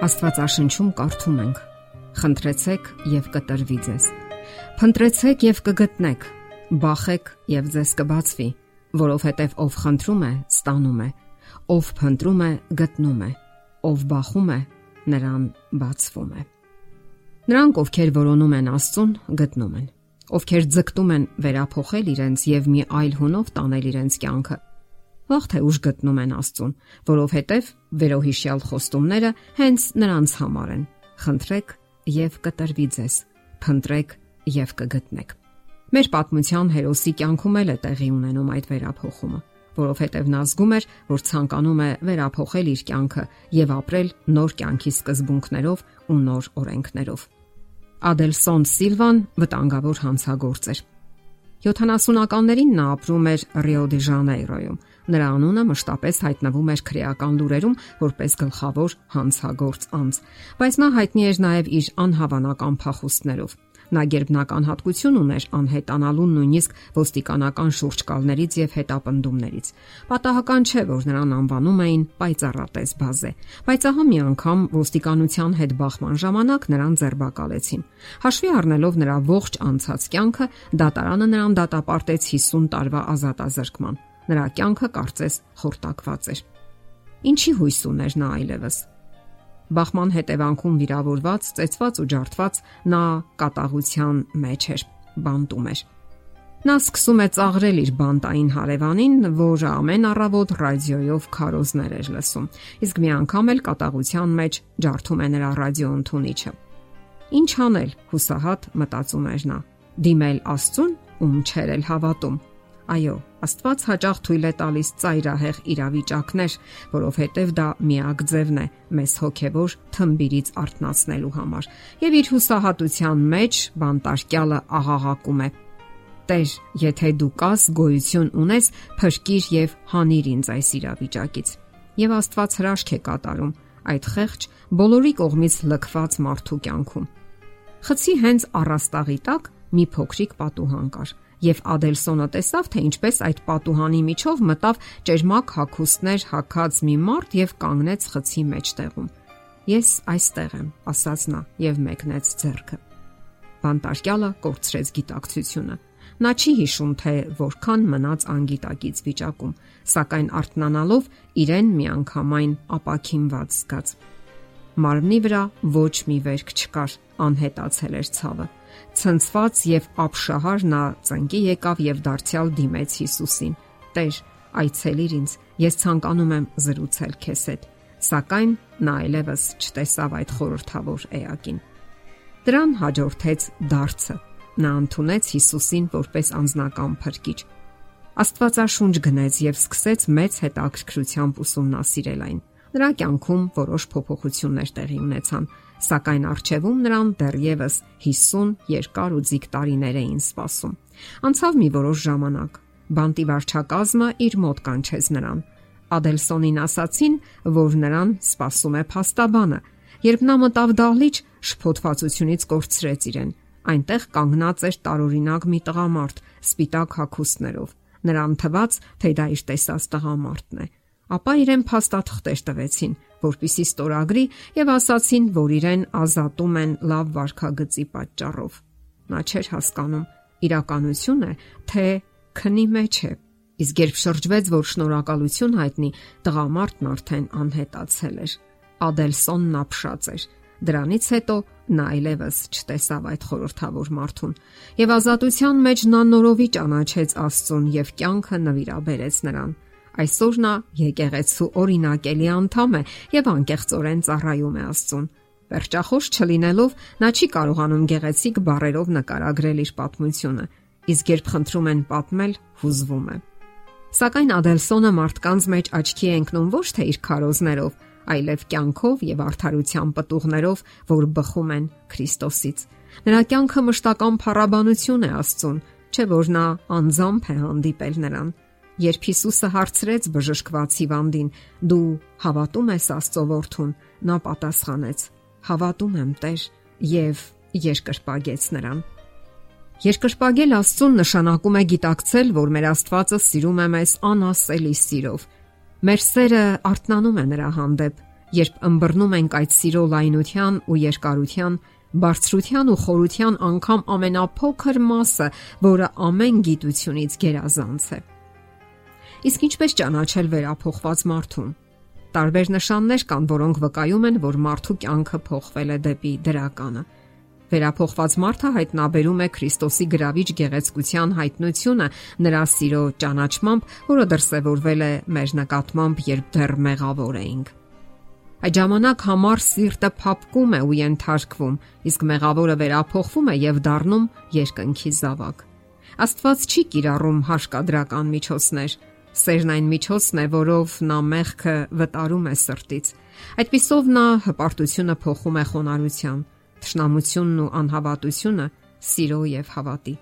Աստվածաշնչում կարդում ենք. Խնդրեցեք եւ կտրվի ձեզ։ Փնտրեցեք եւ կգտնեք։ Բախեք եւ ձեզ կբացվի, որովհետեւ ով խնդրում է, ստանում է, ով փնտրում է, գտնում է, ով բախում է, նրան բացվում է։ Նրանք, ովքեր որոնում են Աստծուն, գտնում են։ Ովքեր ձգտում են վերափոխել իրենց եւ մի այլ հունով տանել իրենց կյանքը, վաղ թե ուշ գտնում են Աստծուն, որովհետև վերոհիշյալ խոստումները հենց նրանց համար են։ Խնդրեք եւ կտրվի ձեզ։ Փնտրեք եւ կգտնեք։ Մեր պատմության հերոսի կյանքում էլ է տեղի ունենում այդ վերափոխումը, որովհետև նա զգում էր, որ ցանկանում է վերափոխել իր կյանքը եւ ապրել նոր կյանքի սկզբունքներով ու նոր օրենքներով։ Ադելսոն Սիլվան վտանգավոր հանցագործ էր։ 70-ականներին նա ապրում էր Ռիո դե Ժանեյրոյում Նրա անունը մշտապես հայտնվում էր քրեական լուրերում որպես գլխավոր հանցագործ անձ, բայց նա հայտնի էր նաև իր անհավանական փախուստներով։ Նա գերբնական հատկություն ուներ անհետանալուն նույնիսկ ոստիկանական շուրջկալներից եւ հետապնդումներից։ Պատահական չէ, որ նրան անվանում էին պայծառատես բազե, բայց ահա մի անգամ ոստիկանության հետ բախման ժամանակ նրան ձերբակալեցին։ Հաշվի առնելով նրա ողջ անցած կյանքը, դատարանը նրան դատապարտեց 50 տարվա ազատազրկման։ Նրա կյանքը կարծես խորտակված էր։ Ինչի հույս ուներ նա այլևս։ Բախման հետևանքում վիրավորված, ծեծված ու ջարդված նա կատաղության մեջ էր, բանտում էր։ Նա սկսում է ծաղրել իր բանտային հարևանին, որը ամեն առավոտ ռադիոյով քարոզներ էր լսում։ Իսկ մի անգամ էլ կատաղության մեջ ջարդում է նրա ռադիոընդունիչը։ Ինչ անել, հուսահատ մտածում էր նա։ Դիմել Աստծուն, ում չեր էլ հավատում Այո, Աստված հաճախ թույլ է տալիս ծայրահեղ իրավիճակներ, որովհետև դա միակ ձևն է մեզ հոգևոր թմբիրից արթնացնելու համար։ Եվ իր հուսահատության մեջ բանտարկյալը աղաղակում է. Տեր, եթե դու կաս գոյություն ունես, փրկիր եւ հանիր ինձ այս իրավիճակից։ Եւ Աստված հրաշք է կատարում այդ խեղճ բոլորի կողմից լքված մարդու կյանքում։ Խցի հենց առաստաղի տակ մի փոքրիկ պատուհան կար եւ Ադելսոնը տեսավ, թե ինչպես այդ պատուհանի միջով մտավ ճերմակ հակոստներ հակած մի մարդ եւ կանգնեց խցի մեջտեղում։ Ես այստեղ եմ, ասաց նա եւ մեկնեց ձեռքը։ Բանտարկյալը կորցրեց գիտակցությունը։ Նա չի հիշում, թե որքան մնաց անգիտակից վիճակում, սակայն արթնանալով իրեն միանգամայն ապակինված զգաց։ Մարմնի վրա ոչ մի վերք չկար, անհետացել էր ցավը ցնցված եւ ապշահար նա ծնկի եկավ եւ դարձյալ դիմեց Հիսուսին. Տեր, այցելիր ինձ, ես ցանկանում եմ զրուցել քեզ հետ։ Սակայն նա այլևս չտեսավ այդ խորթավոր էակին։ Դրան հաջորդեց դարձը։ Նա ընդունեց Հիսուսին որպես անznական փրկիչ։ Աստվածաշունչ գնեց եւ սկսեց մեծ հետաքրքրությամբ ուսումնասիրել այն։ Նրա կյանքում որոշ փոփոխություններ տեղի ունեցան սակայն արժևում նրան դեռևս 50 երկար ու ձիգ տարիներ էին սպասում։ Անցավ մի որոշ ժամանակ։ Բանտի վարչակազմը իր մոտ կանչեց նրան։ Ադելսոնին ասացին, որ նրան սպասում է փաստաբանը։ Երբ նա մտավ դահլիճ, շփոթվածությունից կորցրեց իրեն։ Այնտեղ կանգնած էր տարօրինակ մի տղամարդ, սպիտակ հագուստներով։ Նրան թվաց, թե դա իր տեսած տղամարդն է ապա իրեն փաստաթղթեր տվեցին, որpիսի ստորագրի եւ ասացին, որ իրեն ազատում են լավ վարքագծի պատճառով։ Նա չէր հասկանում իրականություն է, թե քնի մեջ է։ Իսկ երբ շրջվեց, որ շնորհակալություն հայտնի, տղամարդն արդեն անհետացել էր։ Ադելսոնն ապշած էր։ Դրանից հետո նա այլևս չտեսավ այդ խորթավոր մարդուն եւ ազատության մեջ նա նորովի ճանաչեց Աստծուն եւ կյանքը նվիրաբերեց նրան։ Այսօր նա եկեղեցու օրինակելի անդամ է եւ անկեղծորեն ծառայում է Աստծուն։ Վերջախոս չլինելով նա չի կարողանում գեղեցիկ բառերով նկարագրել իր պատմությունը, իսկ երբ խնդրում են պատմել, հուզվում է։ Սակայն Ադելսոնը մարդկանց մեջ աչքի է ընկնում ոչ թե իր քարոզներով, այլև կյանքով եւ արդարության պտուղներով, որ բխում են Քրիստոսից։ Նրա կյանքը մշտական փառաբանություն է Աստծուն, չէ որ նա անձամբ է հանդիպել նրան։ Երբ Հիսուսը հարցրեց բժշկված Հիվանդին. «Դու հավատում ես Աստծո որդուն»։ Նա պատասխանեց. «Հավատում եմ, Տեր» եւ երկրպագեց նրան։ Երկրպագել Աստծուն նշանակում է գիտակցել, որ մեր Աստվածը սիրում է մեզ անասելի սիրով։ Մեր սերը արթնանում է նրա հանդեպ երբ ըմբռնում ենք այդ սիրո լայնության ու երկարության, բարձրության ու խորության անգամ ամենափոքր մասը, որը ամեն գիտությունից գերազանց է։ Իսկ ինչպես ճանաչել վերափոխված մարդուն։ Տարբեր նշաններ կան, որոնք վկայում են, որ մարդու կյանքը փոխվել է դեպի դրականը։ Վերափոխված մարդը հայտնաբերում է Քրիստոսի գրավիչ գեղեցկության հայտնությունը նրա սիրո ճանաչմամբ, որը դրսևորվել է մեր նկատմամբ, երբ դեռ մեղավոր էինք։ Այդ ժամանակ համառ սիրտը փափկում է ու ենթարկվում, իսկ մեղավորը վերափոխվում է եւ դառնում երկնքի զավակ։ Աստված չի կիրառում հաշկադրական միջոցներ։ Սերն այն միջոցն է, որով նա մեղքը վտարում է սրտից։ Այդպիսով նա հպարտությունը փոխում է խոնարհության, ճշնամությունն ու անհավատությունը սիրո եւ հավատի։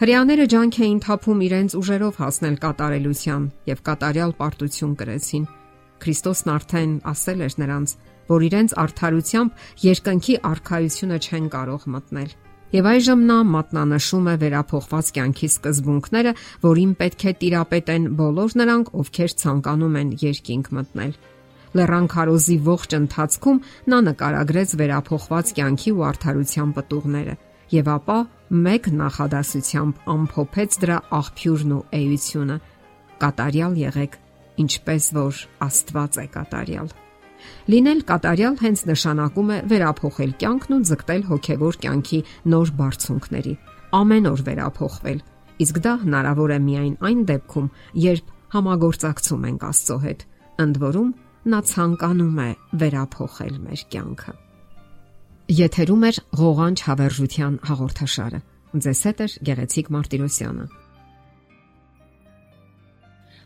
Հрьяաները ջանք էին թափում իրենց ուժերով հասնել կատարելության եւ կատարյալ պարտություն կրեցին։ Քրիստոսն արդեն ասել էր նրանց, որ իրենց արդարությամբ երկնքի արքայությունը չեն կարող մտնել։ Եվ այժմ նա մատնանշում է վերափոխված կյանքի սկզբունքները, որին պետք է տիրապետեն բոլոր նրանք, ովքեր ցանկանում են երկինք մտնել։ Լեռան քարոզի ողջ ընթացքում նա նկարագրեց վերափոխված կյանքի ու արդարության պտուղները եւ ապա մեկ նախադասությամբ ամփոփեց դրա աղբյուրն ու էությունը։ Կատարյալ եղեք ինչպես որ Աստված է կատարյալ։ Լինել կատարյալ հենց նշանակում է վերափոխել կյանքն ու ձգտել հոգևոր կյանքի նոր բարձունքների։ Ամեն օր վերափոխվել։ Իսկ դա հնարավոր է միայն այն դեպքում, երբ համագործակցում ենք Աստծո հետ։ Ընդ որում նա ցանկանում է վերափոխել մեր կյանքը։ Եթերում է ղողանջ հավերժության հաղորդաշարը։ Ձեզ հետ է Գեղեցիկ Մարտիրոսյանը։